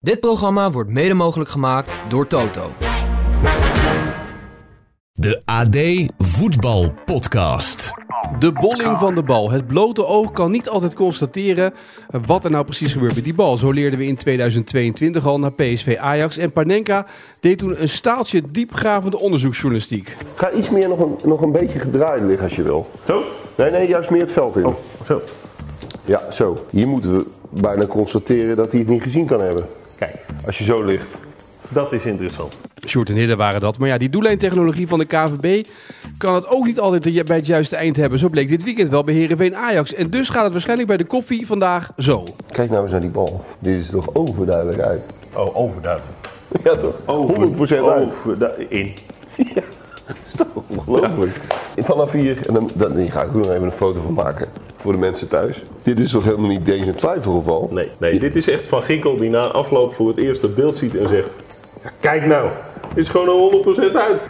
Dit programma wordt mede mogelijk gemaakt door Toto. De AD Voetbal Podcast. De bolling van de bal. Het blote oog kan niet altijd constateren eh, wat er nou precies gebeurt met die bal. Zo leerden we in 2022 al naar PSV Ajax. En Panenka deed toen een staaltje diepgravende onderzoeksjournalistiek. Ga iets meer nog een, nog een beetje gedraaid liggen als je wil. Zo? Nee, nee, juist meer het veld in. Oh, zo. Ja, zo. Hier moeten we bijna constateren dat hij het niet gezien kan hebben. Kijk, Als je zo ligt. dat is interessant. Sjoerd en Hidde waren dat. Maar ja, die doellijntechnologie van de KVB kan het ook niet altijd bij het juiste eind hebben. Zo bleek dit weekend wel bij Heerenveen Ajax. En dus gaat het waarschijnlijk bij de koffie vandaag zo. Kijk nou eens naar die bal. Dit is toch overduidelijk uit. Oh, overduidelijk. Ja toch? 100% uit. Over, in. Dat is toch ongelooflijk. Vanaf hier, en dan, dan, hier ga ik nog even een foto van maken. Voor de mensen thuis. Dit is toch helemaal niet deze twijfelgeval? Nee, nee, dit is echt Van Ginkel die na afloop voor het eerst het beeld ziet en zegt... Ja, kijk nou, dit is gewoon een 100% uit.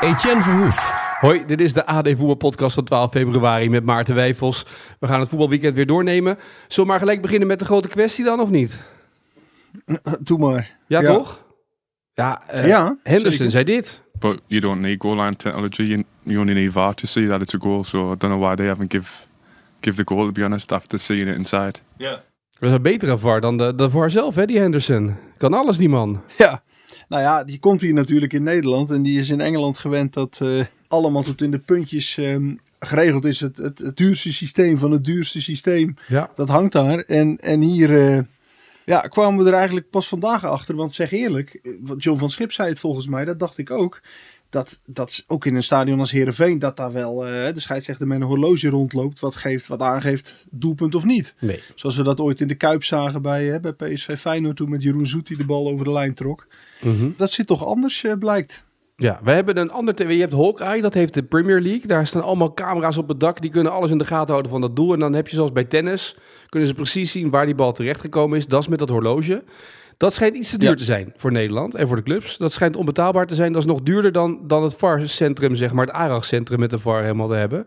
Etienne Verhoef. Hoi, dit is de AD Voetbalpodcast van 12 februari met Maarten Wijfels. We gaan het voetbalweekend weer doornemen. Zullen we maar gelijk beginnen met de grote kwestie dan, of niet? Doe maar. Ja, toch? Ja, eh, Ja, Henderson zeker. zei dit. But you don't need goal line technology. You, you only need VAR to see that it's a goal. So I don't know why they haven't give give the goal. To be honest, after seeing it inside. Ja. Dat is een betere VAR dan de, de VAR zelf, hè, die Henderson. Kan alles, die man. Ja, nou ja, die komt hier natuurlijk in Nederland. En die is in Engeland gewend dat eh, allemaal tot in de puntjes ehm, geregeld is. Het, het, het duurste systeem van het duurste systeem. Ja. Dat hangt daar. En, en hier eh, ja, kwamen we er eigenlijk pas vandaag achter. Want zeg eerlijk, eh, wat John van Schip zei het volgens mij, dat dacht ik ook. Dat, dat ook in een stadion als Heerenveen, dat daar wel eh, de scheidsrechter met een horloge rondloopt. Wat, geeft, wat aangeeft doelpunt of niet. Nee. Zoals we dat ooit in de Kuip zagen bij, hè, bij PSV Feyenoord toen met Jeroen Zoet die de bal over de lijn trok. Mhm. Dat zit toch anders, eh, blijkt. Ja, we hebben een ander tv. Je hebt Hawkeye, dat heeft de Premier League. Daar staan allemaal camera's op het dak. Die kunnen alles in de gaten houden van dat doel. En dan heb je zoals bij tennis, kunnen ze precies zien waar die bal terechtgekomen is. Dat is met dat horloge. Dat schijnt iets te duur Ja. te zijn voor Nederland en voor de clubs. Dat schijnt onbetaalbaar te zijn. Dat is nog duurder dan, dan het VAR-centrum, zeg maar, het ARAG-centrum met de VAR helemaal te hebben.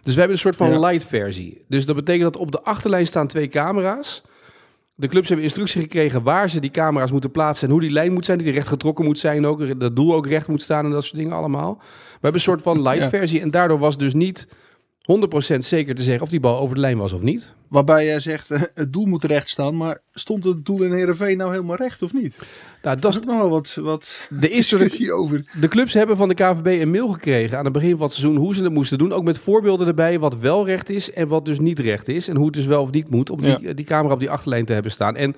Dus we hebben een soort van Ja. light versie. Dus dat betekent dat op de achterlijn staan twee camera's. De clubs hebben instructie gekregen waar ze die camera's moeten plaatsen en hoe die lijn moet zijn, dat die recht getrokken moet zijn ook, dat doel ook recht moet staan en dat soort dingen allemaal. We hebben een soort van light versie en daardoor was dus niet 100% zeker te zeggen of die bal over de lijn was of niet. Waarbij jij zegt, het doel moet recht staan. Maar stond het doel in Heerenveen nou helemaal recht of niet? Nou, dat is ook nog wel wat, wat de discussie over. De clubs hebben van de KVB een mail gekregen aan het begin van het seizoen hoe ze het moesten doen. Ook met voorbeelden erbij wat wel recht is en wat dus niet recht is. En hoe het dus wel of niet moet om die, die camera op die achterlijn te hebben staan. En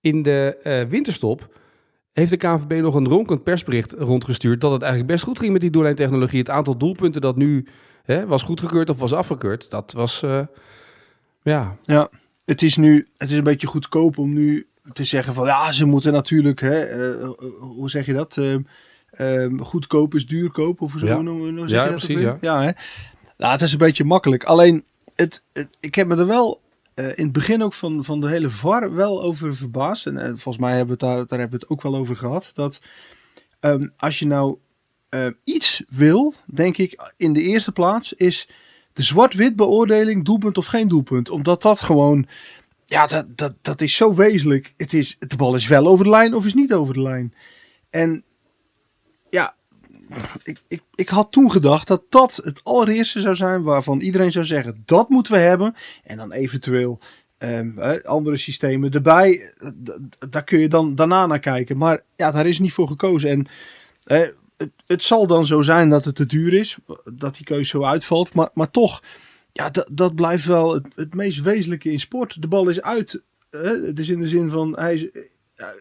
in de eh, winterstop heeft de KVB nog een ronkend persbericht rondgestuurd dat het eigenlijk best goed ging met die doellijntechnologie. Het aantal doelpunten dat nu hè, was goedgekeurd of was afgekeurd, dat was... eh, ja, Ja, het is nu het is een beetje goedkoop om nu te zeggen van ja, ze moeten natuurlijk, hè, eh, hoe zeg je dat? Eh, eh, goedkoop is duurkoop of zo. Ja. Hoe, hoe zeg Ja, dat precies, ja. ja hè? Nou, het is een beetje makkelijk. Alleen, het, het- ik heb me er wel eh, in het begin ook van, van de hele VAR wel over verbaasd. En eh, volgens mij hebben we het daar, daar hebben we het ook wel over gehad. Dat ehm, als je nou eh, iets wil, denk ik, in de eerste plaats is de zwart-wit beoordeling, doelpunt of geen doelpunt. Omdat dat gewoon, ja, dat, dat, dat is zo wezenlijk. Het is, de bal is wel over de lijn of is niet over de lijn. En ja, ik, ik, ik had toen gedacht dat dat het allereerste zou zijn waarvan iedereen zou zeggen, dat moeten we hebben. En dan eventueel ehm, eh, andere systemen erbij. Eh, Daar kun je dan daarna naar kijken. Maar ja, daar is niet voor gekozen. En het, het zal dan zo zijn dat het te duur is, dat die keuze zo uitvalt. Maar, maar toch, ja, dat, blijft wel het, het meest wezenlijke in sport. De bal is uit. eh, het is in de zin van hij is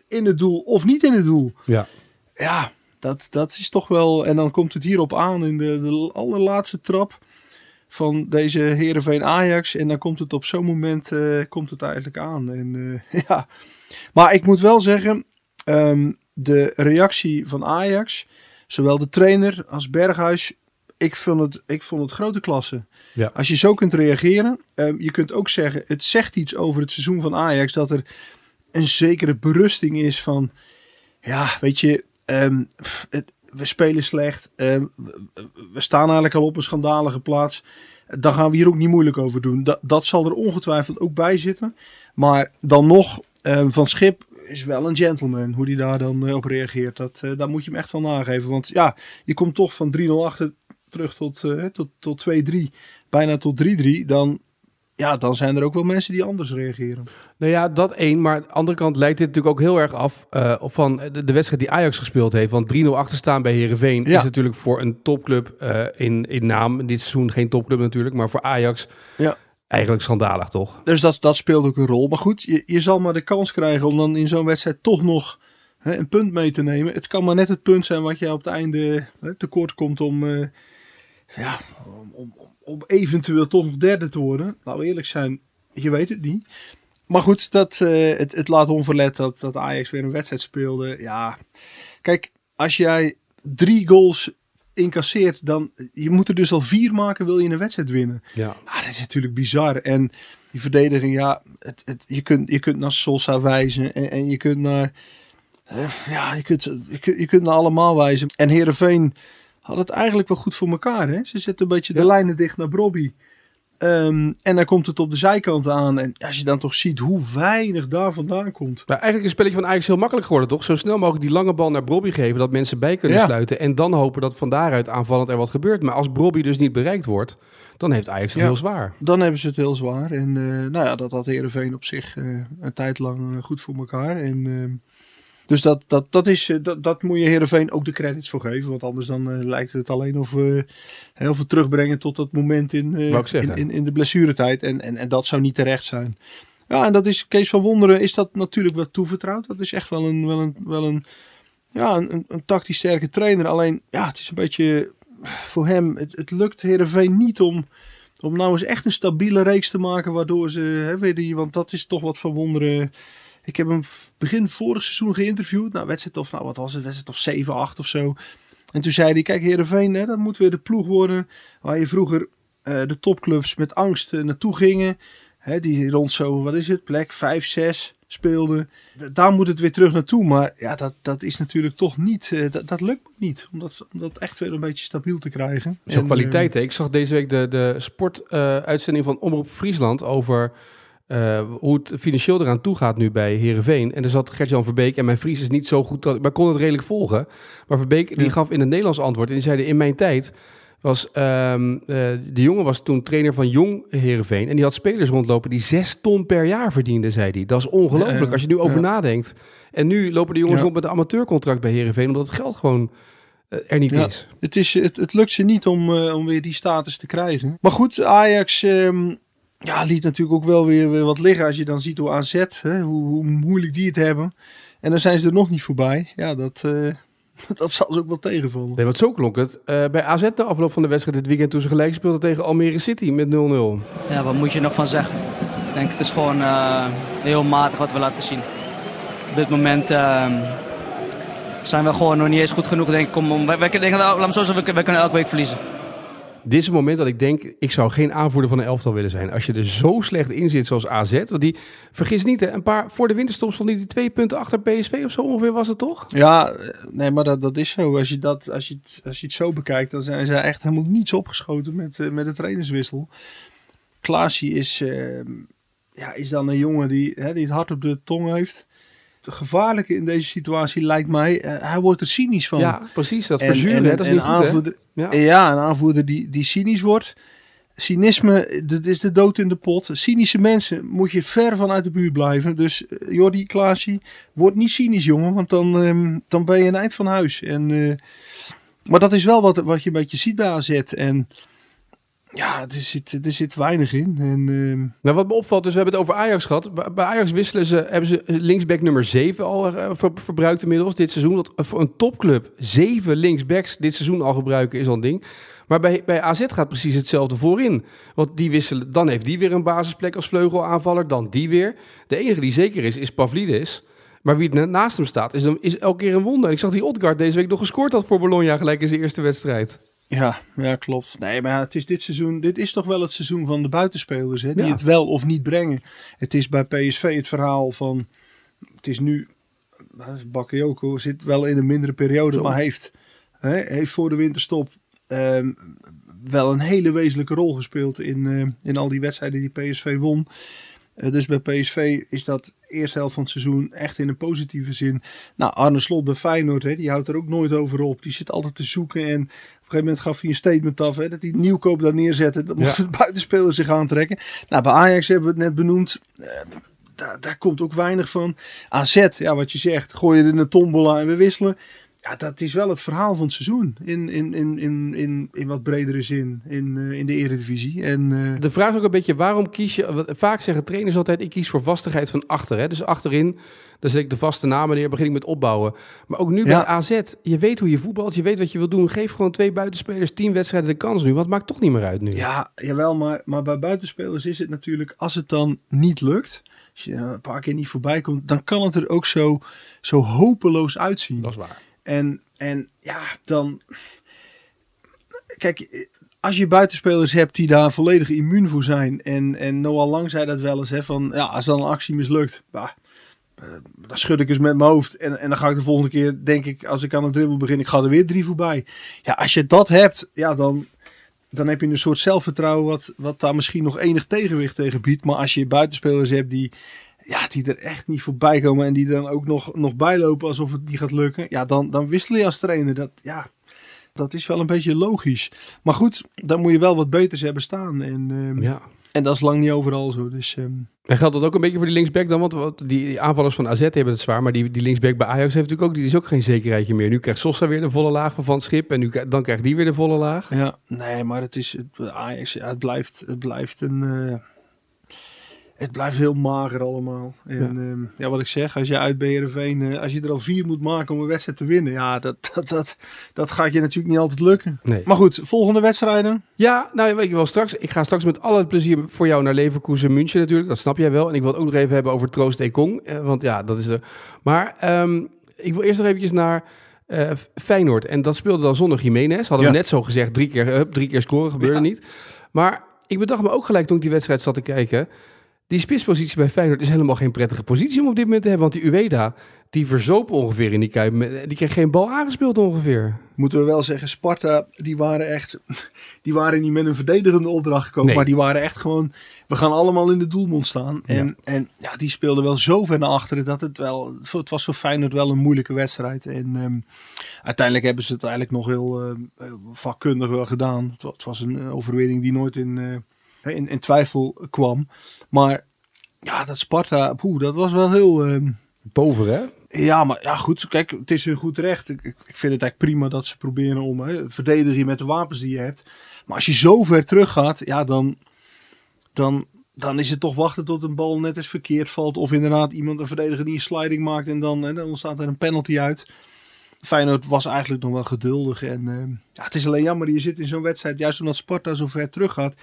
in het doel of niet in het doel. ja. Ja, dat, dat is toch wel. En dan komt het hierop aan in de, de allerlaatste trap van deze Heerenveen Ajax. En dan komt het op zo'n moment eh, komt het eigenlijk aan. En, eh, ja. Maar ik moet wel zeggen, ehm, de reactie van Ajax, zowel de trainer als Berghuis, ik vond het, ik vond het grote klasse. Ja. Als je zo kunt reageren, ehm, je kunt ook zeggen, het zegt iets over het seizoen van Ajax, dat er een zekere berusting is van, ja, weet je, ehm, pff, het, we spelen slecht, ehm, we, staan eigenlijk al op een schandalige plaats. Dan gaan we hier ook niet moeilijk over doen. Dat, dat zal er ongetwijfeld ook bij zitten. Maar dan nog, Van Schip is wel een gentleman hoe die daar dan eh, op reageert. Dat, eh, daar moet je hem echt wel nageven. Want ja, je komt toch van 3-0 achter terug tot, eh, tot, tot 2-3, bijna tot 3-3. Dan, ja, dan zijn er ook wel mensen die anders reageren. Nou ja, dat één. Maar aan de andere kant lijkt dit natuurlijk ook heel erg af eh, van de, de wedstrijd die Ajax gespeeld heeft. Want 3-0 achterstaan bij Herenveen Ja. is natuurlijk voor een topclub eh, in, in naam. Dit seizoen geen topclub natuurlijk, maar voor Ajax Ja. Eigenlijk schandalig toch? Dus dat, dat speelt ook een rol. Maar goed, je, je zal maar de kans krijgen om dan in zo'n wedstrijd toch nog hè, een punt mee te nemen. Het kan maar net het punt zijn wat je op het einde hè, tekort komt om, eh, ja, om, om, om eventueel toch nog derde te worden. Nou eerlijk zijn, je weet het niet. Maar goed, dat, eh, het, het laat onverlet dat, dat Ajax weer een wedstrijd speelde. Ja, kijk, als jij drie goals incasseert, dan je moet er dus al vier maken, wil je een wedstrijd winnen. Ja. Ah, dat is natuurlijk bizar. En die verdediging, ja, het, het, je, kunt, je kunt naar Sosa wijzen en, en je kunt naar, eh, ja, je kunt, je, kunt, je kunt naar allemaal wijzen. En Heerenveen had het eigenlijk wel goed voor elkaar. Hè? Ze zetten een beetje de lijnen dicht naar Brobby. Ehm, en dan komt het op de zijkant aan. En als je dan toch ziet hoe weinig daar vandaan komt. Maar eigenlijk is het spelletje van Ajax heel makkelijk geworden, toch? Zo snel mogelijk die lange bal naar Brobby geven, dat mensen bij kunnen Ja. sluiten. En dan hopen dat van daaruit aanvallend er wat gebeurt. Maar als Brobby dus niet bereikt wordt, dan heeft Ajax het Ja. heel zwaar. Dan hebben ze het heel zwaar. En eh, nou ja, dat had Heerenveen op zich eh, een tijd lang eh, goed voor elkaar. En, ehm, dus dat, dat, dat, is, eh, dat, dat moet je Heerenveen ook de credits voor geven. Want anders dan eh, lijkt het alleen of we heel veel terugbrengen tot dat moment in, eh, in, in, in de blessuretijd. En, en, en dat zou niet terecht zijn. Ja, en dat is Kees van Wonderen is dat natuurlijk wel toevertrouwd. Dat is echt wel een, wel een, wel een, ja, een, een, tactisch sterke trainer. Alleen, ja, het is een beetje voor hem, het, het lukt Heerenveen niet om, om nou eens echt een stabiele reeks te maken. Waardoor ze, hè, weet je, want dat is toch wat van Wonderen. Ik heb hem begin vorig seizoen geïnterviewd. Nou, wedstrijd of, nou wat was het, wedstrijd of 7, 8 of zo. En toen zei hij, kijk Heerenveen, hè, dat moet weer de ploeg worden waar je vroeger eh, de topclubs met angst eh, naartoe gingen. Hè, die rond zo, wat is het, plek 5, 6 speelden. D- daar moet het weer terug naartoe. Maar ja, dat, dat is natuurlijk toch niet, eh, dat, dat lukt niet om dat, om dat echt weer een beetje stabiel te krijgen. Zo'n En, kwaliteit. hè. Ik zag deze week de, de sportuitzending van Omroep Friesland over eh, hoe het financieel eraan toe gaat nu bij Herenveen. En er zat Gert-Jan Verbeek en mijn Fries is niet zo goed, dat, maar kon het redelijk volgen. Maar Verbeek die gaf in het Nederlands antwoord en die zeiden in mijn tijd was ehm, eh, de jongen was toen trainer van Jong Herenveen en die had spelers rondlopen die zes ton per jaar verdienden, zei hij. Dat is ongelooflijk Ja, als je nu over Ja. nadenkt. En nu lopen de jongens rond met een amateurcontract bij Herenveen omdat het geld gewoon eh, er niet Ja. is. Het, is, het, het lukt ze niet om, om weer die status te krijgen. Maar goed, Ajax ehm, ja, liet natuurlijk ook wel weer, weer wat liggen. Als je dan ziet hoe AZ, hè, hoe, hoe moeilijk die het hebben. En dan zijn ze er nog niet voorbij. Ja, dat, eh, dat zal ze ook wel tegenvallen. Nee, want zo klonk het eh, bij AZ de afloop van de wedstrijd dit weekend toen ze gelijk speelden tegen Almere City met 0-0. Ja, wat moet je nog van zeggen? Ik denk het is gewoon eh, heel matig wat we laten zien. Op dit moment ehm, zijn we gewoon nog niet eens goed genoeg, denk ik. Om, om, wij, wij, denk, laat me zo zeggen, we, wij kunnen elke week verliezen. Dit is een moment dat ik denk, ik zou geen aanvoerder van een elftal willen zijn. Als je er zo slecht in zit zoals AZ. Want die, vergis niet, een paar, voor de winterstop stonden die twee punten achter PSV of zo ongeveer was het toch? Ja, nee, maar dat, dat is zo. Als je, dat, als, je het, als je het zo bekijkt, dan zijn ze echt helemaal niets opgeschoten met, eh, met de trainerswissel. Klaasie is, eh, ja, is dan een jongen die, hè, die het hart op de tong heeft. Het gevaarlijke in deze situatie lijkt mij, eh, hij wordt er cynisch van. Ja, precies. Dat En- verzuren, dat is en niet goed, hè? aanvoerder, Ja. Ja, een aanvoerder die, die cynisch wordt. Cynisme, dat is de dood in de pot. Cynische mensen moet je ver van uit de buurt blijven. Dus eh, Jordi Klaasie, word niet cynisch jongen, want dan, ehm, dan ben je een eind van huis. En, eh, maar dat is wel wat, wat je een beetje ziet bij AZ. En ja, er zit, er zit weinig in. En, ehm, Nou, wat me opvalt, dus we hebben het over Ajax gehad. Bij- Ajax wisselen ze, hebben ze linksback nummer 7 al eh, ver- verbruikt inmiddels dit seizoen. Dat eh, voor een topclub 7 linksbacks dit seizoen al gebruiken is al een ding. Maar bij, bij AZ gaat precies hetzelfde voorin. Want die wisselen, dan heeft die weer een basisplek als vleugelaanvaller, dan die weer. De enige die zeker is, is Pavlidis. Maar wie er naast hem staat, is, is elke keer een wonder. En ik zag die Odgaard deze week nog gescoord had voor Bologna gelijk in zijn eerste wedstrijd. Ja, ja, klopt. Nee, maar het is dit seizoen. Dit is toch wel het seizoen van de buitenspelers, hè, die Ja. het wel of niet brengen. Het is bij PSV het verhaal van. Het is nu. Bakayoko zit wel in een mindere periode, Zo. maar heeft, hè, heeft voor de winterstop ehm, wel een hele wezenlijke rol gespeeld in, eh, in al die wedstrijden die PSV won. Eh, dus bij PSV is dat eerste helft van het seizoen echt in een positieve zin. Nou, Arne Slot bij Feyenoord, hè, die houdt er ook nooit over op. Die zit altijd te zoeken en op een gegeven moment gaf hij een statement af hè, dat hij nieuwkoop daar neerzette. Dat moest Ja. het buitenspelers zich aantrekken. Nou, bij Ajax hebben we het net benoemd. Eh, daar, daar komt ook weinig van. AZ, ja, wat je zegt, gooi je in een tombola en we wisselen. Ja, dat is wel het verhaal van het seizoen. In, in, in, in, in, in wat bredere zin. In, eh, in de eredivisie. En eh, De vraag is ook een beetje, waarom kies je... wat- Vaak zeggen trainers altijd, ik kies voor vastigheid van achter. Hè? Dus achterin, dan zet ik de vaste namen neer, begin ik met opbouwen. Maar ook nu bij Ja. AZ, je weet hoe je voetbalt, je weet wat je wil doen. Geef gewoon twee buitenspelers, tien wedstrijden de kans nu. Want het maakt toch niet meer uit nu. ja, jawel, maar, maar bij buitenspelers is het natuurlijk, als het dan niet lukt, als je een paar keer niet voorbij komt, dan kan het er ook zo, zo hopeloos uitzien. Dat is waar. En, en ja, dan. Kijk, als je buitenspelers hebt die daar volledig immuun voor zijn. En, en Noah Lang zei dat wel eens: hè, van ja, als dan een actie mislukt, bah, eh, dan schud ik eens met mijn hoofd. En, en dan ga ik de volgende keer, denk ik, als ik aan een dribbel begin, ik ga er weer drie voorbij. Ja, als je dat hebt, ja, dan. Dan heb je een soort zelfvertrouwen wat, wat daar misschien nog enig tegenwicht tegen biedt. Maar als je buitenspelers hebt die, ja, die er echt niet voorbij komen en die dan ook nog, nog bijlopen alsof het niet gaat lukken, ja, dan, dan wissel je als trainer. Dat, ja, dat is wel een beetje logisch. Maar goed, dan moet je wel wat beters hebben staan. En, ehm, Ja. en dat is lang niet overal zo. Dus ehm, En geldt dat ook een beetje voor die linksback dan? Want die, aanvallers van AZ hebben het zwaar. Maar die, die linksback bij Ajax heeft natuurlijk ook, die is ook geen zekerheidje meer. Nu krijgt Sosa weer de volle laag van Van Schip. En nu, dan krijgt die weer de volle laag. ja, nee, maar het is het, Ajax, ja, het blijft, het blijft een. eh, het blijft heel mager allemaal. En ja. ja, wat ik zeg, als je uit BRV, uh, als je er al vier moet maken om een wedstrijd te winnen, ja, dat, dat, dat, dat gaat je natuurlijk niet altijd lukken. Nee. Maar goed, volgende wedstrijden. Ja, nou weet je wel, straks. Ik ga straks met alle plezier voor jou naar Leverkusen München natuurlijk. Dat snap jij wel. En ik wil het ook nog even hebben over Troost Ekong. Eh, want ja, dat is de... Maar ehm, ik wil eerst nog eventjes naar uh, Feyenoord. En dat speelde dan zonder Jiménez. Hadden Ja. we net zo gezegd, drie keer, drie keer scoren, gebeurde Ja. niet. Maar ik bedacht me ook gelijk toen ik die wedstrijd zat te kijken... Die spitspositie bij Feyenoord is helemaal geen prettige positie om op dit moment te hebben. Want die Ueda, die verzoop ongeveer in die kuip. Die kreeg geen bal aangespeeld ongeveer. Moeten we wel zeggen, Sparta, die waren echt, die waren niet met een verdedigende opdracht gekomen, Nee. maar die waren echt gewoon, we gaan allemaal in de doelmond staan. En, en ja, die speelden wel zo ver naar achteren dat het wel, het was voor Feyenoord wel een moeilijke wedstrijd. En ehm, uiteindelijk hebben ze het eigenlijk nog heel, heel vakkundig wel gedaan. Het was, het was een eh, overwinning die nooit in, eh, in, in twijfel kwam. Maar ja, dat Sparta, poeh, dat was wel heel... ehm, Boven, hè? ja, maar ja, goed. Kijk, het is hun goed recht. Ik, ik vind het eigenlijk prima dat ze proberen om hè, verdedig je met de wapens die je hebt. Maar als je zo ver terug gaat, ja, dan, dan, dan is het toch wachten tot een bal net eens verkeerd valt. Of inderdaad iemand een verdediger die een sliding maakt en dan, hè, dan ontstaat er een penalty uit. Feyenoord was eigenlijk nog wel geduldig. En eh, ja, het is alleen jammer, je zit in zo'n wedstrijd, juist omdat Sparta zo ver terug gaat.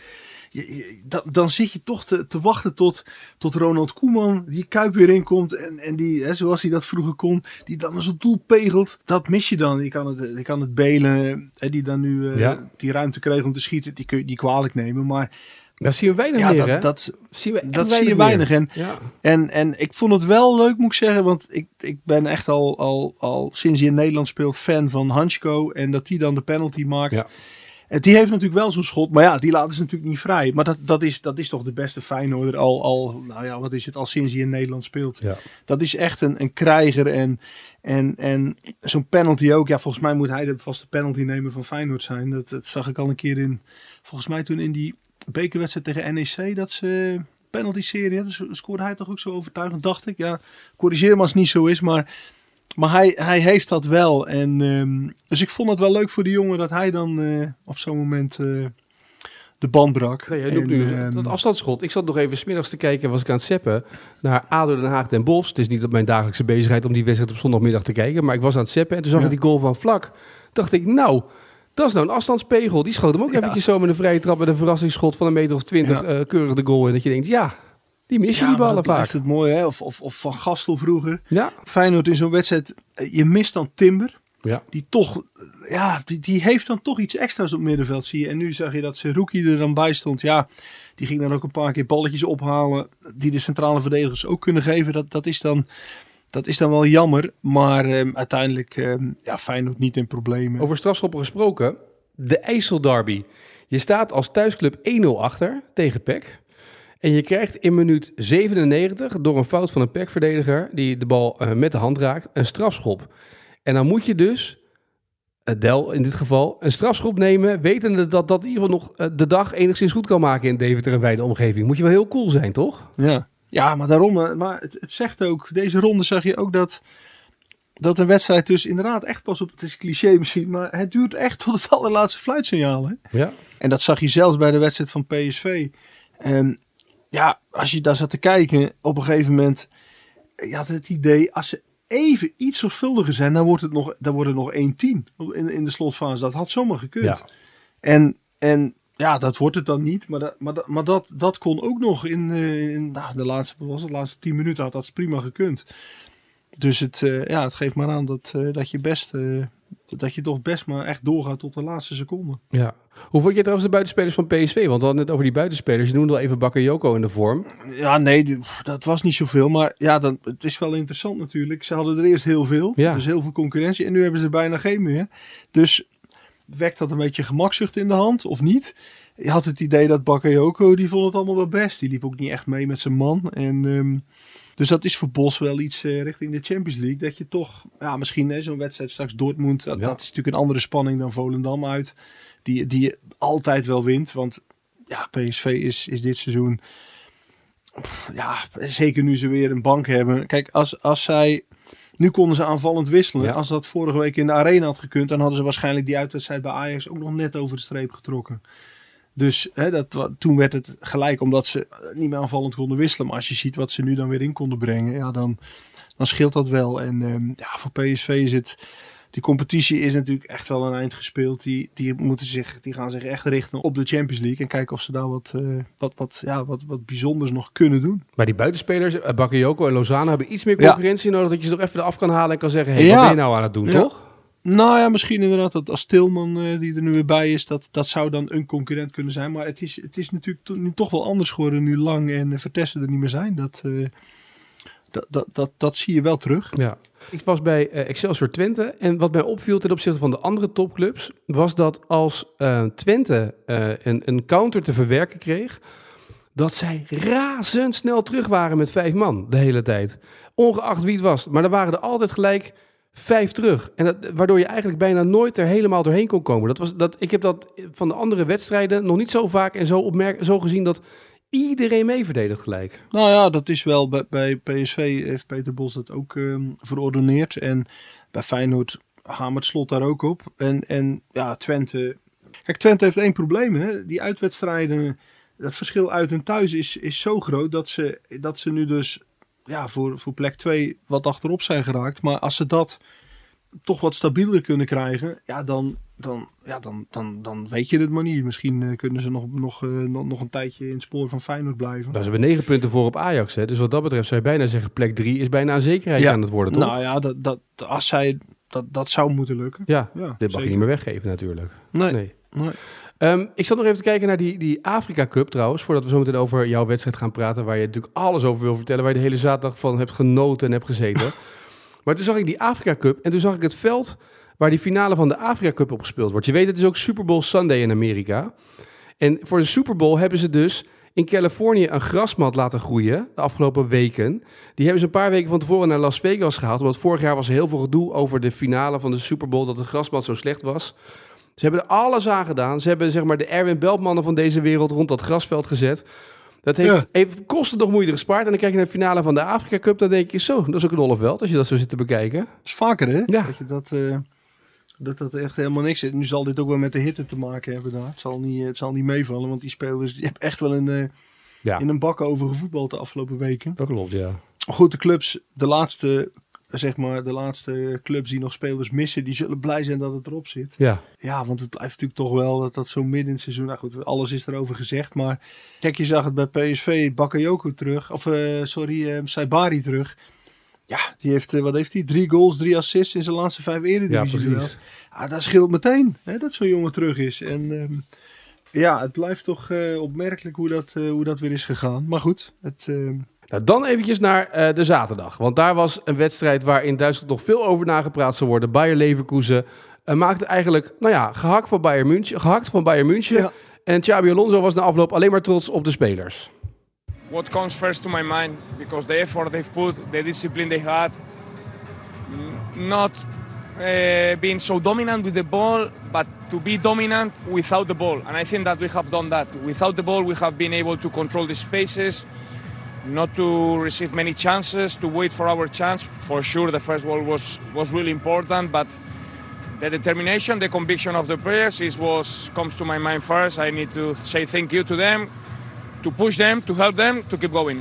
Je, dan, dan zit je toch te, te wachten tot, tot Ronald Koeman die Kuip weer inkomt. En, en die, hè, zoals hij dat vroeger kon, die dan eens op doel pegelt. Dat mis je dan. Je kan het, je kan het Belen, hè, die dan nu eh, Ja. die ruimte kreeg om te schieten, die kun je niet kwalijk nemen. Maar Dat zien we weinig ja, meer, hè? dat, dat, zien we dat zie je weinig. meer. En, Ja. en, en ik vond het wel leuk, moet ik zeggen. Want ik, ik ben echt al, al, al sinds hij in Nederland speelt fan van Hansko. En dat die dan de penalty maakt. Ja. En die heeft natuurlijk wel zo'n schot. Maar ja, die laten ze natuurlijk niet vrij. Maar dat, dat, is, dat is toch de beste Feyenoorder al, al, nou ja, wat is het, al sinds hij in Nederland speelt. Ja. Dat is echt een, een krijger. En, en, en zo'n penalty ook. Ja, volgens mij moet hij de vaste penalty nemen van Feyenoord zijn. Dat, dat zag ik al een keer in, volgens mij toen in die bekerwedstrijd tegen NEC. Dat ze penalty serie, dus scoorde hij toch ook zo overtuigend, dacht ik. Ja, corrigeer me als het niet zo is, maar... Maar hij, hij heeft dat wel. En, ehm, dus ik vond het wel leuk voor de jongen dat hij dan eh, op zo'n moment eh, de band brak. Nee, jij En, nu ehm, dat afstandsschot. Ik zat nog even smiddags te kijken, was ik aan het zeppen, naar ADO Den Haag Den Bosch. Het is niet op mijn dagelijkse bezigheid om die wedstrijd op zondagmiddag te kijken, maar ik was aan het zeppen en toen zag Ja. ik die goal van Vlak. Dacht ik, nou, dat is nou een afstandspegel. Die schoot hem ook Ja. eventjes zo met een vrije trap met een verrassingsschot van een meter of twintig, Ja. eh, keurig de goal. En dat je denkt, ja, die mis je ja, die ballen dat vaak. het mooi, hè? Of, of, of Van Gastel vroeger. Ja, Feyenoord in zo'n wedstrijd, eh, je mist dan Timber. ja. Die toch, eh, ja, die, die heeft dan toch iets extra's op middenveld, zie je. En nu zag je dat Seruki er dan bij stond. Ja, die ging dan ook een paar keer balletjes ophalen. Die de centrale verdedigers ook kunnen geven. Dat, dat, is, dan, dat is dan wel jammer. Maar ehm, uiteindelijk, ehm, ja, Feyenoord niet in problemen. Over strafschoppen gesproken, de IJssel Derby. Je staat als thuisclub 1-0 achter tegen PEC. En je krijgt in minuut 97 door een fout van een pekverdediger die de bal eh, met de hand raakt, een strafschop. En dan moet je dus, uh, Del in dit geval, een strafschop nemen, wetende dat dat in ieder geval nog eh, de dag enigszins goed kan maken in Deventer en bij de omgeving. Moet je wel heel cool zijn, toch? Ja, ja maar daarom. eh, Maar het, het zegt ook, deze ronde zag je ook dat, dat een wedstrijd dus inderdaad echt pas op, het is cliché misschien, maar het duurt echt tot het allerlaatste fluitsignaal. Hè? Ja. En dat zag je zelfs bij de wedstrijd van PSV. En ja, als je daar zat te kijken, op een gegeven moment, je had het idee, als ze even iets zorgvuldiger zijn, dan wordt het nog, dan wordt het nog 1-10 in, in de slotfase. Dat had zomaar gekund. Ja. En, en ja, dat wordt het dan niet. Maar, dat, maar, dat, maar dat, dat kon ook nog in, eh, in nou, de laatste, was het, de laatste 10 minuten had dat prima gekund. Dus het, eh, ja, het geeft maar aan dat, eh, dat je best, dat je toch best maar echt doorgaat tot de laatste seconde. ja. Hoe vond je trouwens de buitenspelers van PSV? Want we hadden het over die buitenspelers. Je noemde al even Bakayoko in de vorm. Ja, nee, dat was niet zoveel. Maar ja, dan, het is wel interessant natuurlijk. Ze hadden er eerst heel veel. Ja. Dus heel veel concurrentie. En nu hebben ze er bijna geen meer. Dus wekt dat een beetje gemakzucht in de hand of niet? Je had het idee dat Bakayoko, die vond het allemaal wel best. Die liep ook niet echt mee met zijn man. En, ehm, dus dat is voor Bos wel iets eh, richting de Champions League. Dat je toch, ja, misschien hè, zo'n wedstrijd straks Dortmund. Dat, Ja. dat is natuurlijk een andere spanning dan Volendam uit. Die, die je altijd wel wint. Want ja, PSV is, is dit seizoen ja, zeker nu ze weer een bank hebben. Kijk, als, als zij. Nu konden ze aanvallend wisselen. Ja. Als dat vorige week in de arena had gekund, dan hadden ze waarschijnlijk die uitwedstrijd bij Ajax ook nog net over de streep getrokken. Dus hè, dat, toen werd het gelijk omdat ze niet meer aanvallend konden wisselen. Maar als je ziet wat ze nu dan weer in konden brengen, ja, dan, dan scheelt dat wel. En ehm, ja, voor PSV is het. Die competitie is natuurlijk echt wel een eind gespeeld. Die, die, moeten zich, die gaan zich echt richten op de Champions League. En kijken of ze daar wat, eh, wat, wat, ja, wat, wat bijzonders nog kunnen doen. Maar die buitenspelers, eh, Bakayoko en Lozano, hebben iets meer Ja. concurrentie nodig. Dat je ze toch even eraf kan halen en kan zeggen, hé, hey, Ja. wat ben je nou aan het doen, Ja. toch? Nou ja, misschien inderdaad dat als Tilman eh, die er nu weer bij is, dat, dat zou dan een concurrent kunnen zijn. Maar het is, het is natuurlijk nu toch wel anders geworden nu Lang en uh, Vertessen er niet meer zijn. Dat, eh, dat, dat, dat, dat zie je wel terug. Ja. Ik was bij Excelsior Twente en wat mij opviel ten opzichte van de andere topclubs was dat als Twente een, een counter te verwerken kreeg, dat zij razendsnel terug waren met vijf man de hele tijd. Ongeacht wie het was. Maar er waren er altijd gelijk vijf terug. En dat, waardoor je eigenlijk bijna nooit er helemaal doorheen kon komen. Dat was, dat, ik heb dat van de andere wedstrijden nog niet zo vaak en zo, opmerk, zo gezien dat iedereen mee verdedigt gelijk. Nou ja, dat is wel bij, bij PSV heeft Peter Bos dat ook verordoneerd. En bij Feyenoord hamert Slot daar ook op. En, en ja, Twente... Kijk, Twente heeft één probleem. Hè? Die uitwedstrijden, dat verschil uit en thuis is, is zo groot dat ze, dat ze nu dus ja, voor, voor plek 2 wat achterop zijn geraakt. Maar als ze dat toch wat stabieler kunnen krijgen, ja, dan, dan, ja, dan, dan, dan weet je het maar niet. Misschien eh, kunnen ze nog, nog, eh, nog, nog een tijdje in het spoor van Feyenoord blijven. Nou, ze hebben negen punten voor op Ajax. Hè? Dus wat dat betreft zou je bijna zeggen, plek drie is bijna een zekerheid aan het worden, toch? Nou ja, dat, dat, als zij, dat, dat zou moeten lukken. ja, Ja, dit mag zeker. je niet meer weggeven natuurlijk. Nee. Nee. Nee. Ehm, ik zat nog even te kijken naar die, die Afrika Cup trouwens, voordat we zo meteen over jouw wedstrijd gaan praten, waar je natuurlijk alles over wil vertellen, waar je de hele zaterdag van hebt genoten en hebt gezeten. maar toen zag ik die Afrika Cup en toen zag ik het veld waar die finale van de Afrika Cup op gespeeld wordt. Je weet, het is ook Super Bowl Sunday in Amerika. En voor de Super Bowl hebben ze dus in Californië een grasmat laten groeien de afgelopen weken. Die hebben ze een paar weken van tevoren naar Las Vegas gehaald. Want vorig jaar was er heel veel gedoe over de finale van de Super Bowl, dat de grasmat zo slecht was. Ze hebben er alles aan gedaan. Ze hebben zeg maar de Erwin Beltmannen van deze wereld rond dat grasveld gezet. Dat heeft Ja. even kosten nog moeite gespaard. En dan kijk je naar de finale van de Afrika Cup. Dan denk je, zo, dat is ook een dolle veld als je dat zo zit te bekijken. Dat is vaker hè? Ja. Dat, je dat, eh, dat dat echt helemaal niks is. Nu zal dit ook wel met de hitte te maken hebben daar. Het zal niet, het zal niet meevallen, want die spelers die hebben echt wel een, eh, Ja, in een bak over gevoetbald de afgelopen weken. dat klopt, ja. Goed, de clubs, de laatste, zeg maar, de laatste clubs die nog spelers missen, die zullen blij zijn dat het erop zit. Ja, Ja, want het blijft natuurlijk toch wel dat dat zo midden in het seizoen. Nou goed, alles is erover gezegd. Maar kijk, je zag het bij PSV, Bakayoko terug. Of eh, sorry, eh Saibari terug. Ja, die heeft, eh, wat heeft hij? Drie goals, drie assists in zijn laatste vijf eredivisie Ja, precies. Ja, dat scheelt meteen hè, dat zo'n jongen terug is. En ehm, ja, het blijft toch opmerkelijk hoe dat, hoe dat weer is gegaan. Maar goed, het, ehm, Nou, dan eventjes naar eh, de zaterdag. Want daar was een wedstrijd waar in Duitsland nog veel over nagepraat zou worden. Bayer Leverkusen eh, maakte eigenlijk, nou ja, gehakt van Bayern München. Gehakt van Bayern München. Ja. En Xabi Alonso was na afloop alleen maar trots op de spelers. what comes first to my mind because the effort they've put, the discipline they had, not uh, being so dominant with the ball, but to be dominant without the ball. And I think that we have done that. Without the ball, we have been able to control the spaces, not to receive many chances, to wait for our chance. For sure, the first goal was was really important, but the determination, the conviction of the players is what comes to my mind first. I need to say thank you to them, to push them, to help them, to keep going.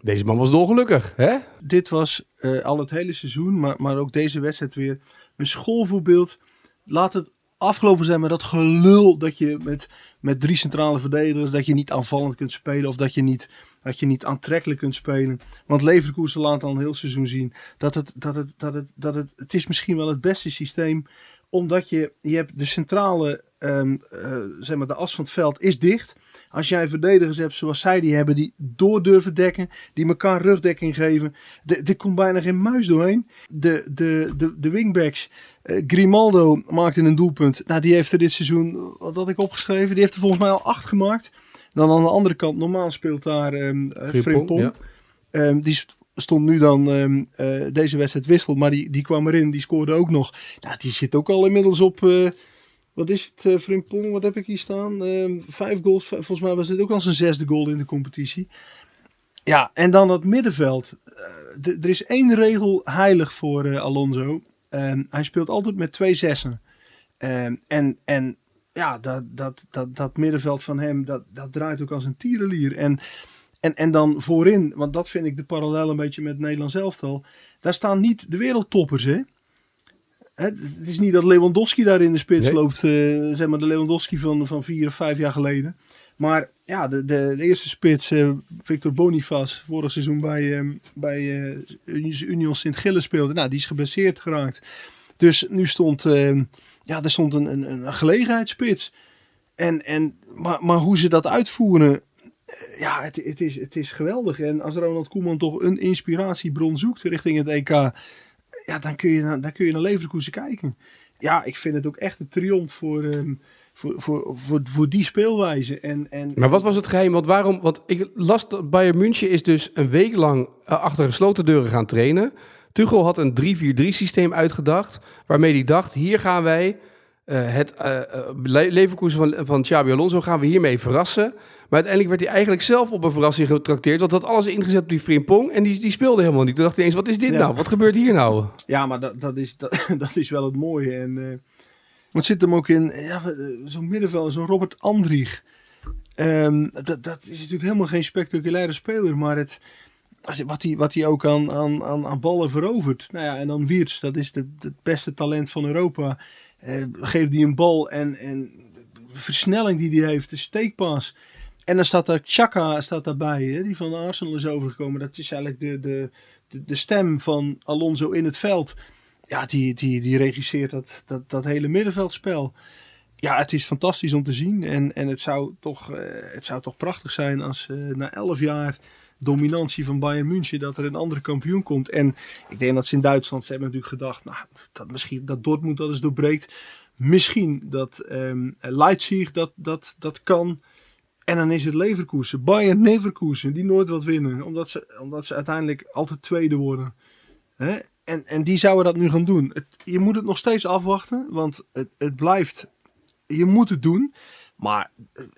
Deze man was dolgelukkig, hè? Dit was eh, al het hele seizoen, maar, maar ook deze wedstrijd weer een schoolvoorbeeld. Laat het afgelopen zijn met dat gelul dat je met, met drie centrale verdedigers, dat je niet aanvallend kunt spelen of dat je niet, dat je niet aantrekkelijk kunt spelen. Want Leverkusen laat al een heel seizoen zien dat het, dat het, dat het, dat het, het is misschien wel het beste systeem omdat je, je hebt de centrale, ehm, eh, zeg maar de as van het veld is dicht. Als jij verdedigers hebt zoals zij die hebben, die door durven dekken, die elkaar rugdekking geven. Er komt bijna geen muis doorheen. De, de, de, de wingbacks, eh, Grimaldo maakte een doelpunt. Nou, die heeft er dit seizoen, wat had ik opgeschreven, die heeft er volgens mij al acht gemaakt. Dan aan de andere kant, normaal speelt daar ehm eh, Frimpong, ja. Ehm, die st- stond nu dan deze wedstrijd wissel, maar die, die kwam erin, die scoorde ook nog. Nou, die zit ook al inmiddels op, wat is het, eh Frimpong, wat heb ik hier staan? Ehm, vijf goals, volgens mij was dit ook al zijn zesde goal in de competitie. Ja, en dan dat middenveld. Eh, er is één regel heilig voor eh, Alonso. Ehm, hij speelt altijd met twee zessen. Ehm, en, en ja, dat, dat, dat, dat middenveld van hem, dat, dat draait ook als een tierenlier. En, en, en dan voorin, want dat vind ik de parallel een beetje met het Nederlands elftal. Daar staan niet de wereldtoppers, hè. Het het is niet dat Lewandowski daar in de spits Nee. loopt, eh, zeg maar de Lewandowski van, van vier of vijf jaar geleden. Maar ja, de, de, de eerste spits, eh, Victor Bonifaz, vorig seizoen bij, eh, bij eh, Union Sint-Gilles speelde. Nou, die is geblesseerd geraakt. Dus nu stond, eh, ja, er stond een, een, een gelegenheidsspits. En, en, maar, maar hoe ze dat uitvoeren, ja, het, het, is, het is geweldig. En als Ronald Koeman toch een inspiratiebron zoekt richting het EK, ja, dan kun je dan kun je naar Leverkusen kijken. Ja, ik vind het ook echt een triomf voor, ehm, voor, voor, voor, voor die speelwijze. En, en, Maar wat was het geheim? Want waarom? Want ik las dat Bayern München is dus een week lang eh, achter gesloten deuren gaan trainen. Tuchel had een 3-4-3 systeem uitgedacht, waarmee hij dacht: hier gaan wij eh, het Le- Leverkusen van, van Xabi Alonso gaan we hiermee verrassen. Maar uiteindelijk werd hij eigenlijk zelf op een verrassing getrakteerd, want had alles ingezet op die Frimpong en die, die speelde helemaal niet. Toen dacht hij eens: wat is dit Ja. nou? Wat gebeurt hier nou? Ja, maar dat, dat, is, dat, dat is wel het mooie. En, eh, wat zit hem ook in? Ja, zo'n middenveld, zo'n Robert Andrich. Ehm, dat, dat is natuurlijk helemaal geen spectaculaire speler, maar het, als, wat hij wat hij ook aan, aan, aan, aan ballen verovert. Nou ja, en dan Wiertz, dat is de, het beste talent van Europa. Eh, geeft hij een bal en, en de versnelling die hij heeft, de steekpas. En dan staat daar Chaka staat daarbij, hè, die van Arsenal is overgekomen. Dat is eigenlijk de, de, de, de stem van Alonso in het veld. Ja, die, die, die regisseert dat, dat, dat hele middenveldspel. Ja, het is fantastisch om te zien. En, en het, zou toch, eh, het zou toch prachtig zijn als eh, na elf jaar dominantie van Bayern München dat er een andere kampioen komt. En ik denk dat ze in Duitsland, ze hebben natuurlijk gedacht, nou, dat misschien dat Dortmund dat eens doorbreekt. Misschien dat ehm, Leipzig dat, dat, dat kan. En dan is het Leverkusen, Bayern Leverkusen, die nooit wat winnen. Omdat ze, omdat ze uiteindelijk altijd tweede worden. Hè? En, en die zouden dat nu gaan doen. Je moet het nog steeds afwachten, want het, het blijft. Je moet het doen. Maar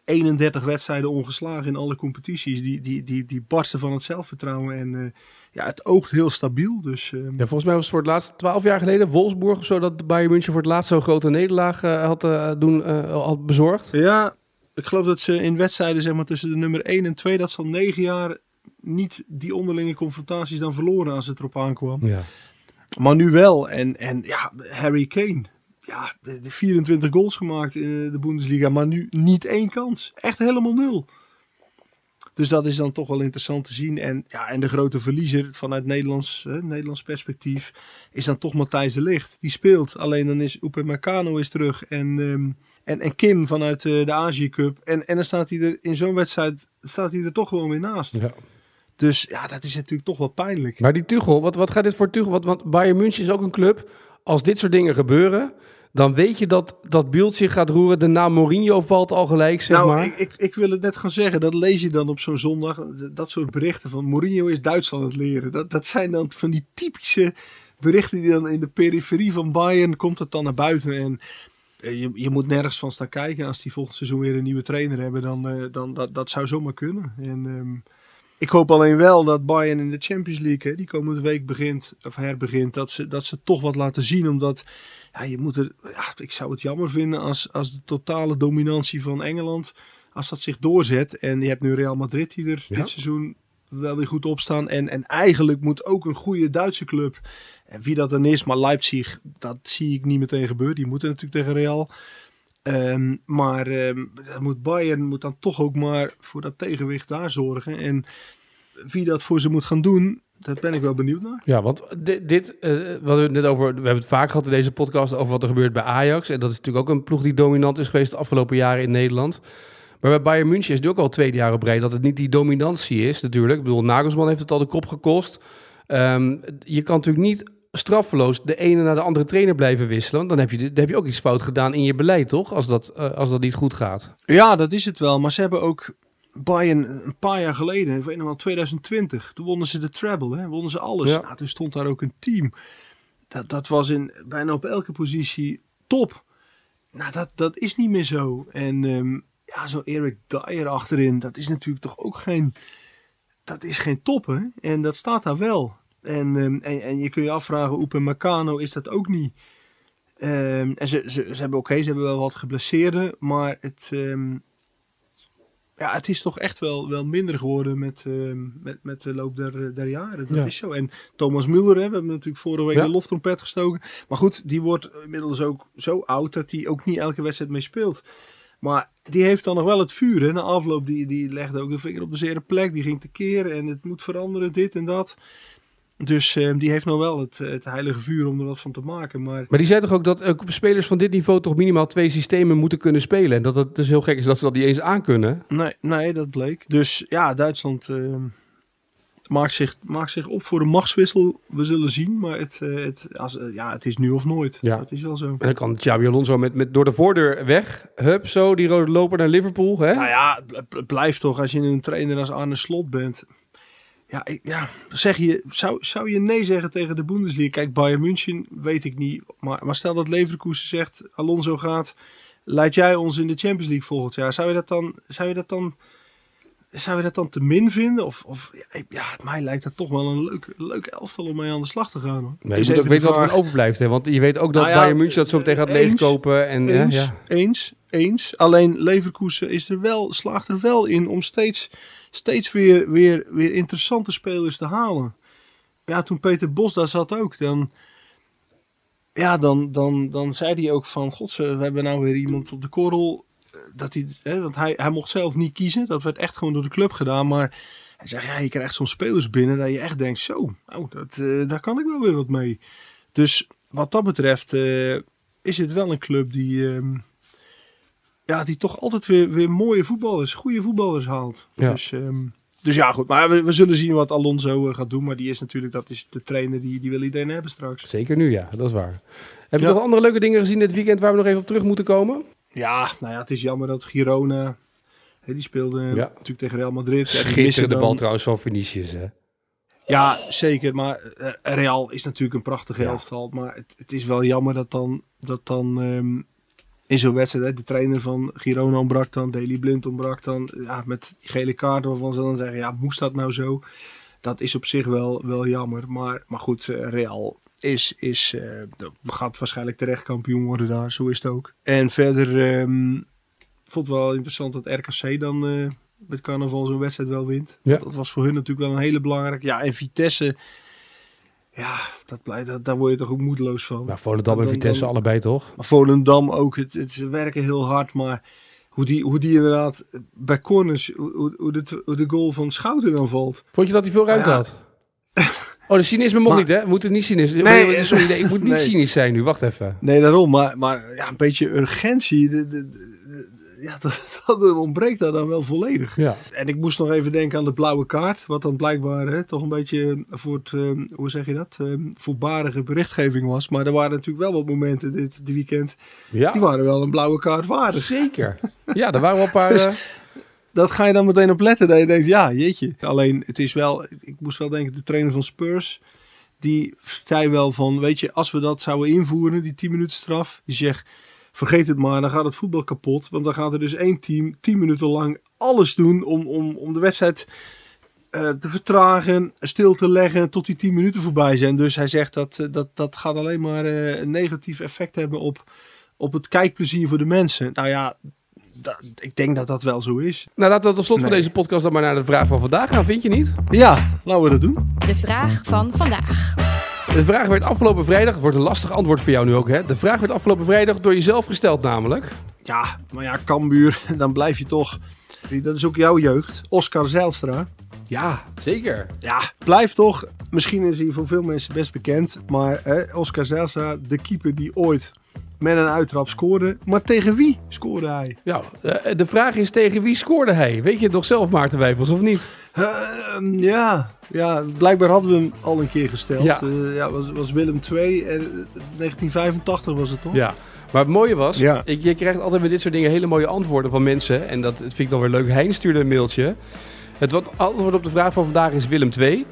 31 wedstrijden ongeslagen in alle competities, die, die, die, die barsten van het zelfvertrouwen. En eh, ja, het oogt heel stabiel. Dus, eh, Ja, volgens mij was het voor het laatst 12 jaar geleden Wolfsburg of zo dat Bayern München voor het laatst zo'n grote nederlaag eh, had, eh, doen, eh, had bezorgd. Ja, ik geloof dat ze in wedstrijden zeg maar, tussen de nummer 1 en 2, dat ze al 9 jaar niet die onderlinge confrontaties dan verloren als het erop aankwam. Ja. Maar nu wel. En, en ja, Harry Kane. Ja, de, de 24 goals gemaakt in de Bundesliga, maar nu niet één kans. Echt helemaal nul. Dus dat is dan toch wel interessant te zien. En, ja, en de grote verliezer vanuit Nederlands, eh, Nederlands perspectief is dan toch Matthijs de Ligt. Die speelt. Alleen dan is Upamecano is terug. En, ehm, en, en Kim vanuit eh, de Azië Cup. En, en dan staat hij er in zo'n wedstrijd staat hij er toch gewoon weer naast. Ja. Dus ja, dat is natuurlijk toch wel pijnlijk. Maar die Tuchel, wat, wat gaat dit voor Tuchel? Want, want Bayern München is ook een club. Als dit soort dingen gebeuren, dan weet je dat dat beeld zich gaat roeren. De naam Mourinho valt al gelijk, zeg nou, maar. ik, ik, ik wil het net gaan zeggen. Dat lees je dan op zo'n zondag. Dat soort berichten van Mourinho is Duitsland aan het leren. Dat, dat zijn dan van die typische berichten die dan in de periferie van Bayern komt het dan naar buiten. En eh, je, je moet nergens van staan kijken. Als die volgend seizoen weer een nieuwe trainer hebben, dan, eh, dan dat, dat zou zomaar kunnen. En ehm, ik hoop alleen wel dat Bayern in de Champions League, hè, die komende week begint, of herbegint, dat ze, dat ze toch wat laten zien. Omdat ja, je moet er, ja, ik zou het jammer vinden als, als de totale dominantie van Engeland, als dat zich doorzet. En je hebt nu Real Madrid die er Ja. dit seizoen wel weer goed op staan. En, en eigenlijk moet ook een goede Duitse club, en wie dat dan is, maar Leipzig, dat zie ik niet meteen gebeuren. Die moeten natuurlijk tegen Real. Ehm, maar ehm, moet Bayern moet dan toch ook maar voor dat tegenwicht daar zorgen. En wie dat voor ze moet gaan doen, daar ben ik wel benieuwd naar. Ja, want dit, dit eh, we hadden het net over, we hebben het vaak gehad in deze podcast over wat er gebeurt bij Ajax. En dat is natuurlijk ook een ploeg die dominant is geweest de afgelopen jaren in Nederland. Maar bij Bayern München is het ook al tweede jaar op rij dat het niet die dominantie is natuurlijk. Ik bedoel, Nagelsman heeft het al de kop gekost. Ehm, je kan natuurlijk niet straffeloos de ene naar de andere trainer blijven wisselen. Dan heb je, dan heb je ook iets fout gedaan in je beleid, toch? Als dat, eh, als dat niet goed gaat. Ja, dat is het wel. Maar ze hebben ook Bayern een paar jaar geleden, ik weet nog wel 2020, toen wonnen ze de treble, hè, wonnen ze alles. Ja. Nou, toen stond daar ook een team. Dat, dat was in bijna op elke positie top. Nou, dat, dat is niet meer zo. En ehm, ja, zo Eric Dyer achterin, dat is natuurlijk toch ook geen, dat is geen top, hè? En dat staat daar wel. En, ehm, en, en je kunt je afvragen, Oep en Meccano is dat ook niet. Ehm, en ze, ze, ze hebben oké, ze hebben wel wat geblesseerden, maar het, ja, het is toch echt wel, wel minder geworden met, ehm, met, met de loop der, der jaren. Dat Ja. is zo. En Thomas Müller, hè, we hebben natuurlijk vorige week Ja. de loftrompet gestoken. Maar goed, die wordt inmiddels ook zo oud dat hij ook niet elke wedstrijd mee speelt. Maar die heeft dan nog wel het vuur. Hè? Na afloop, die, die legde ook de vinger op de zere plek. Die ging tekeer en het moet veranderen, dit en dat. Dus ehm, die heeft nog wel het, het heilige vuur om er wat van te maken. Maar Maar die zei toch ook dat ook spelers van dit niveau toch minimaal twee systemen moeten kunnen spelen. En dat het dus heel gek is dat ze dat niet eens aankunnen. Nee, nee, dat bleek. Dus ja, Duitsland ehm, maakt, zich, maakt zich op voor een machtswissel. We zullen zien, maar het, eh, het, als, eh, ja, het is nu of nooit. Ja. Dat is wel zo. En dan kan Xabi Alonso met, met door de voordeur weg. Hup, zo, die rode loper naar Liverpool. Hè? Nou ja, het bl- bl- blijft toch als je een trainer als Arne Slot bent. Ja, ja zeg je, zou, zou je nee zeggen tegen de Bundesliga? Kijk, Bayern München weet ik niet. Maar, maar stel dat Leverkusen zegt, Alonso gaat, leid jij ons in de Champions League volgend jaar. Zou je dat dan, zou je dat dan, zou je dat dan te min vinden? Of, of ja, mij lijkt dat toch wel een leuk, leuk elftal om mee aan de slag te gaan. Hoor. Nee, Dus je moet ook wat er overblijft. Hè? Want je weet ook dat Nou ja, Bayern München dat zo meteen gaat eens, leegkopen. En, ja. eens, eens. Alleen Leverkusen is er wel, slaagt er wel in om steeds, steeds weer, weer, weer interessante spelers te halen. Ja, toen Peter Bos daar zat ook, dan, ja, dan, dan, dan zei hij ook van, god, we hebben nou weer iemand op de korrel. eh, Dat hij, hè, hij, mocht zelf niet kiezen. Dat werd echt gewoon door de club gedaan. Maar hij zegt, ja, je krijgt soms spelers binnen dat je echt denkt, zo, nou, dat, eh, daar kan ik wel weer wat mee. Dus wat dat betreft eh, is het wel een club die, ehm, ja, die toch altijd weer, weer mooie voetballers, goede voetballers haalt. Ja. Dus, ehm, dus ja, goed. Maar we, we zullen zien wat Alonso eh, gaat doen. Maar die is natuurlijk, dat is de trainer die, die wil iedereen hebben straks. Zeker nu, ja. Dat is waar. Heb je Ja. nog andere leuke dingen gezien dit weekend waar we nog even op terug moeten komen? Ja, nou ja, het is jammer dat Girona, hè, die speelde natuurlijk tegen Real Madrid. Ja, Schitterende dan- bal trouwens van Vinicius. Hè? Ja, zeker. Maar eh, Real is natuurlijk een prachtig Ja. elftal. Maar het, het is wel jammer dat dan, dat dan ehm, in zo'n wedstrijd... Hè, de trainer van Girona ontbrak dan, Daley Blind ontbrak dan. Ja, met die gele kaarten waarvan ze dan zeggen... Ja, moest dat nou zo? Dat is op zich wel, wel jammer. Maar, maar goed, eh, Real is, is, eh, gaat waarschijnlijk terecht kampioen worden daar. Zo is het ook. En verder ehm, vond het wel interessant dat RKC dan... eh, met carnaval zo'n wedstrijd wel wint. Ja. Dat was voor hun natuurlijk wel een hele belangrijke. Ja, en Vitesse, ja, dat blijft, dat, daar word je toch ook moedeloos van. Nou, Volendam en Dan- Vitesse dan- allebei toch? Maar Volendam ook, het, het, ze werken heel hard, maar hoe die, hoe die inderdaad bij corners, hoe, hoe- de, hoe de goal van Schouten dan valt. Vond je dat hij veel ruimte Ja. had? Oh, de cynisme mocht Maar- niet, hè? We moeten niet cynisch. Nee, Nee, sorry, nee, ik moet niet nee. cynisch zijn nu. Wacht even. Nee, daarom, maar, maar ja, een beetje urgentie. De, de- ja, dat, dat ontbreekt daar dan wel volledig. Ja. En ik moest nog even denken aan de blauwe kaart. Wat dan blijkbaar hè, toch een beetje voor het, eh, hoe zeg je dat, eh, voorbarige berichtgeving was. Maar er waren natuurlijk wel wat momenten dit, dit weekend. Ja. Die waren wel een blauwe kaart waardig. Zeker. Ja, er waren wel een paar... Dus- eh, Dat ga je dan meteen op letten. Dat je denkt, ja, jeetje. Alleen, het is wel, ik moest wel denken, de trainer van Spurs. Die zei wel van, weet je, als we dat zouden invoeren, die 10 minuten straf. Die zegt, vergeet het maar, dan gaat het voetbal kapot. Want dan gaat er dus één team 10 minuten lang alles doen om, om, om de wedstrijd eh, te vertragen, stil te leggen tot die 10 minuten voorbij zijn. Dus hij zegt dat eh, dat, dat gaat alleen maar eh, een negatief effect hebben op, op het kijkplezier voor de mensen. Nou ja, dat- ik denk dat dat wel zo is. Nou, laten we tot slot van deze podcast dan maar naar de vraag van vandaag gaan, vind je niet? Ja, laten we dat doen. De vraag van vandaag. De vraag werd afgelopen vrijdag, het wordt een lastig antwoord voor jou nu ook, hè? De vraag werd afgelopen vrijdag door jezelf gesteld namelijk. Ja, maar ja, Cambuur, dan blijf je toch. Dat is ook jouw jeugd. Oscar Zijlstra. Ja, zeker. Ja, blijft toch. Misschien is hij voor veel mensen best bekend. Maar hè, Oscar Zijlstra, de keeper die ooit met een uittrap scoorde. Maar tegen wie scoorde hij? Ja, eh, de vraag is tegen wie scoorde hij? Weet je het nog zelf, Maarten Wijfels, of niet? Ehm, ja, ja, blijkbaar hadden we hem al een keer gesteld. Ja. Ja, ja was, was Willem II. En, eh, 1985 was het toch? Ja. Maar het mooie was, Ja. ik, je krijgt altijd met dit soort dingen hele mooie antwoorden van mensen. En dat vind ik dan weer leuk. Hein stuurde een mailtje. Het wat- antwoord op de vraag van vandaag is Willem II.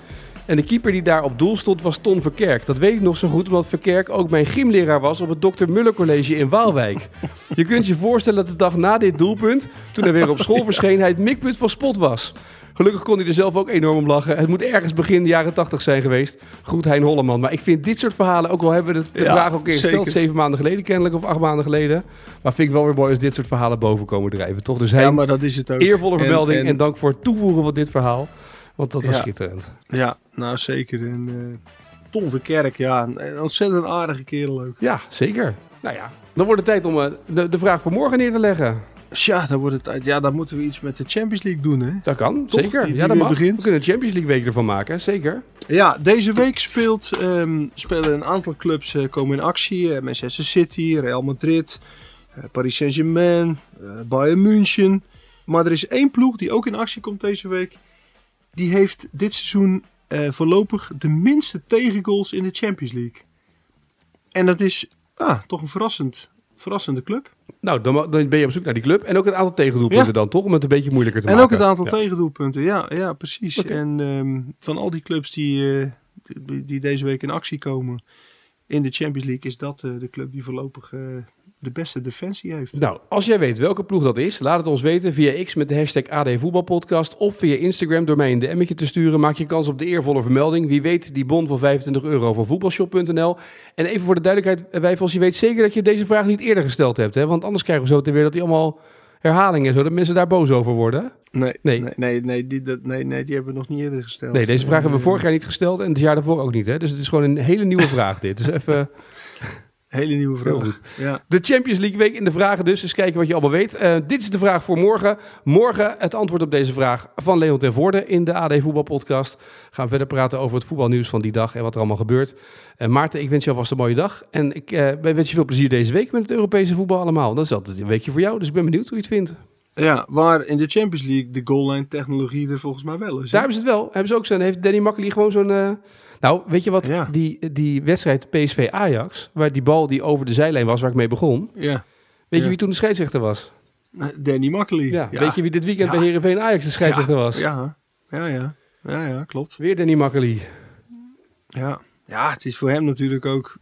En de keeper die daar op doel stond was Ton Verkerk. Dat weet ik nog zo goed, omdat Verkerk ook mijn gymleraar was op het Dr. Muller College in Waalwijk. Je kunt je voorstellen dat de dag na dit doelpunt, toen hij weer op school verscheen, hij het mikpunt van spot was. Gelukkig kon hij er zelf ook enorm om lachen. Het moet ergens begin de jaren 80 zijn geweest. Goed, Hein Holleman. Maar ik vind dit soort verhalen, ook al hebben we de, Ja, vraag ook gesteld, zeven maanden geleden kennelijk, of acht maanden geleden. Maar vind ik wel weer mooi als dit soort verhalen boven komen drijven, toch? Dus Ja, maar dat is het ook. eervolle En- vermelding en, en- dank voor het toevoegen van dit verhaal. Want dat was Ja. schitterend. Ja, nou zeker. En Ton Verkerk, ja, een ontzettend aardige kerel ook. Ja, zeker. Nou ja, dan wordt het tijd om eh, de, de vraag voor morgen neer te leggen. Ja, dan wordt het. Ja, dan moeten we iets met de Champions League doen, hè? Dat kan, Toch? zeker. Die- die ja, dat mag. begint. We kunnen een Champions League week ervan maken, zeker. Ja, deze week speelt, ehm, spelen een aantal clubs eh, komen in actie. Manchester City, Real Madrid, Paris Saint-Germain, Bayern München. Maar er is één ploeg die ook in actie komt deze week. Die heeft dit seizoen eh, voorlopig de minste tegengoals in de Champions League. En dat is ah, toch een verrassend, verrassende club. Nou, dan, dan ben je op zoek naar die club. En ook het aantal tegendoelpunten Ja. dan, toch? Om het een beetje moeilijker te En maken. ook het aantal Ja. tegendoelpunten, ja, ja precies. En ehm, van al die clubs die, eh, die, die deze week in actie komen in de Champions League, is dat eh, de club die voorlopig de beste defensie heeft. Nou, als jij weet welke ploeg dat is, laat het ons weten via X met de hashtag AD Voetbalpodcast of via Instagram door mij een DM'tje te sturen. Maak je kans op de eervolle vermelding. Wie weet die bon van 25 euro van voetbalshop.nl. En even voor de duidelijkheid, Wijfels, je weet zeker dat je deze vraag niet eerder gesteld hebt. Hè? Want anders krijgen we zo te weer dat die allemaal herhalingen en zo, dat mensen daar boos over worden. Nee, Nee. nee. nee, nee, die, dat, nee, nee, die hebben we nog niet eerder gesteld. Nee, deze vraag hebben we Eh, vorig jaar niet gesteld en het jaar daarvoor ook niet. Hè? Dus het is gewoon een hele nieuwe vraag dit. Dus even... Hele nieuwe vraag. Heel goed. Ja. De Champions League week in de vragen dus. Eens kijken wat je allemaal weet. Eh, dit is de vraag voor morgen. Morgen het antwoord op deze vraag van Leon ten Voorde in de AD Voetbalpodcast. Gaan we verder praten over het voetbalnieuws van die dag en wat er allemaal gebeurt. Eh, Maarten, ik wens je alvast een mooie dag. En ik eh, wens je veel plezier deze week met het Europese voetbal allemaal. Dat is altijd een weekje voor jou, dus ik ben benieuwd hoe je het vindt. ja, waar in de Champions League de goal line technologie er volgens mij wel is. Daar hebben ze het wel. Hebben ze ook zo'n, heeft Danny Makkely gewoon zo'n... nou, weet je wat? Ja. Die, die wedstrijd PSV-Ajax, waar die bal die over de zijlijn was, waar ik mee begon. Ja. Weet je wie toen de scheidsrechter was? Danny Makkely. Ja. Weet je wie dit weekend bij Heerenveen Ajax de scheidsrechter was? Ja, ja, ja. Ja, ja, klopt. Weer Danny Makkely. Ja. ja, het is voor hem natuurlijk ook...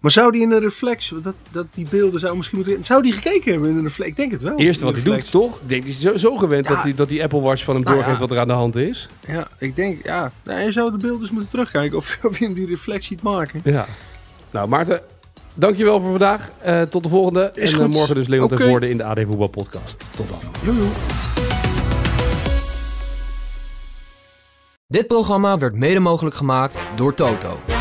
Maar zou die in een reflex, dat, dat die beelden zou misschien moeten... Zou die gekeken hebben in een reflex? Ik denk het wel. Het eerste wat hij doet, toch? Ik denk, is zo, zo gewend Ja. dat, die, dat die Apple Watch van hem Nou doorgeeft ja. wat er aan de hand is. Ja, ik denk, ja. Nou, je zou de beelden eens moeten terugkijken of, of je hem die reflex ziet maken. Ja. Nou, Maarten, dankjewel voor vandaag. Eh, tot de volgende. Is en eh, goed. morgen dus Leon ten. Voorde in de AD Voetbal Podcast. Tot dan. Jojo. Dit programma werd mede mogelijk gemaakt door Toto.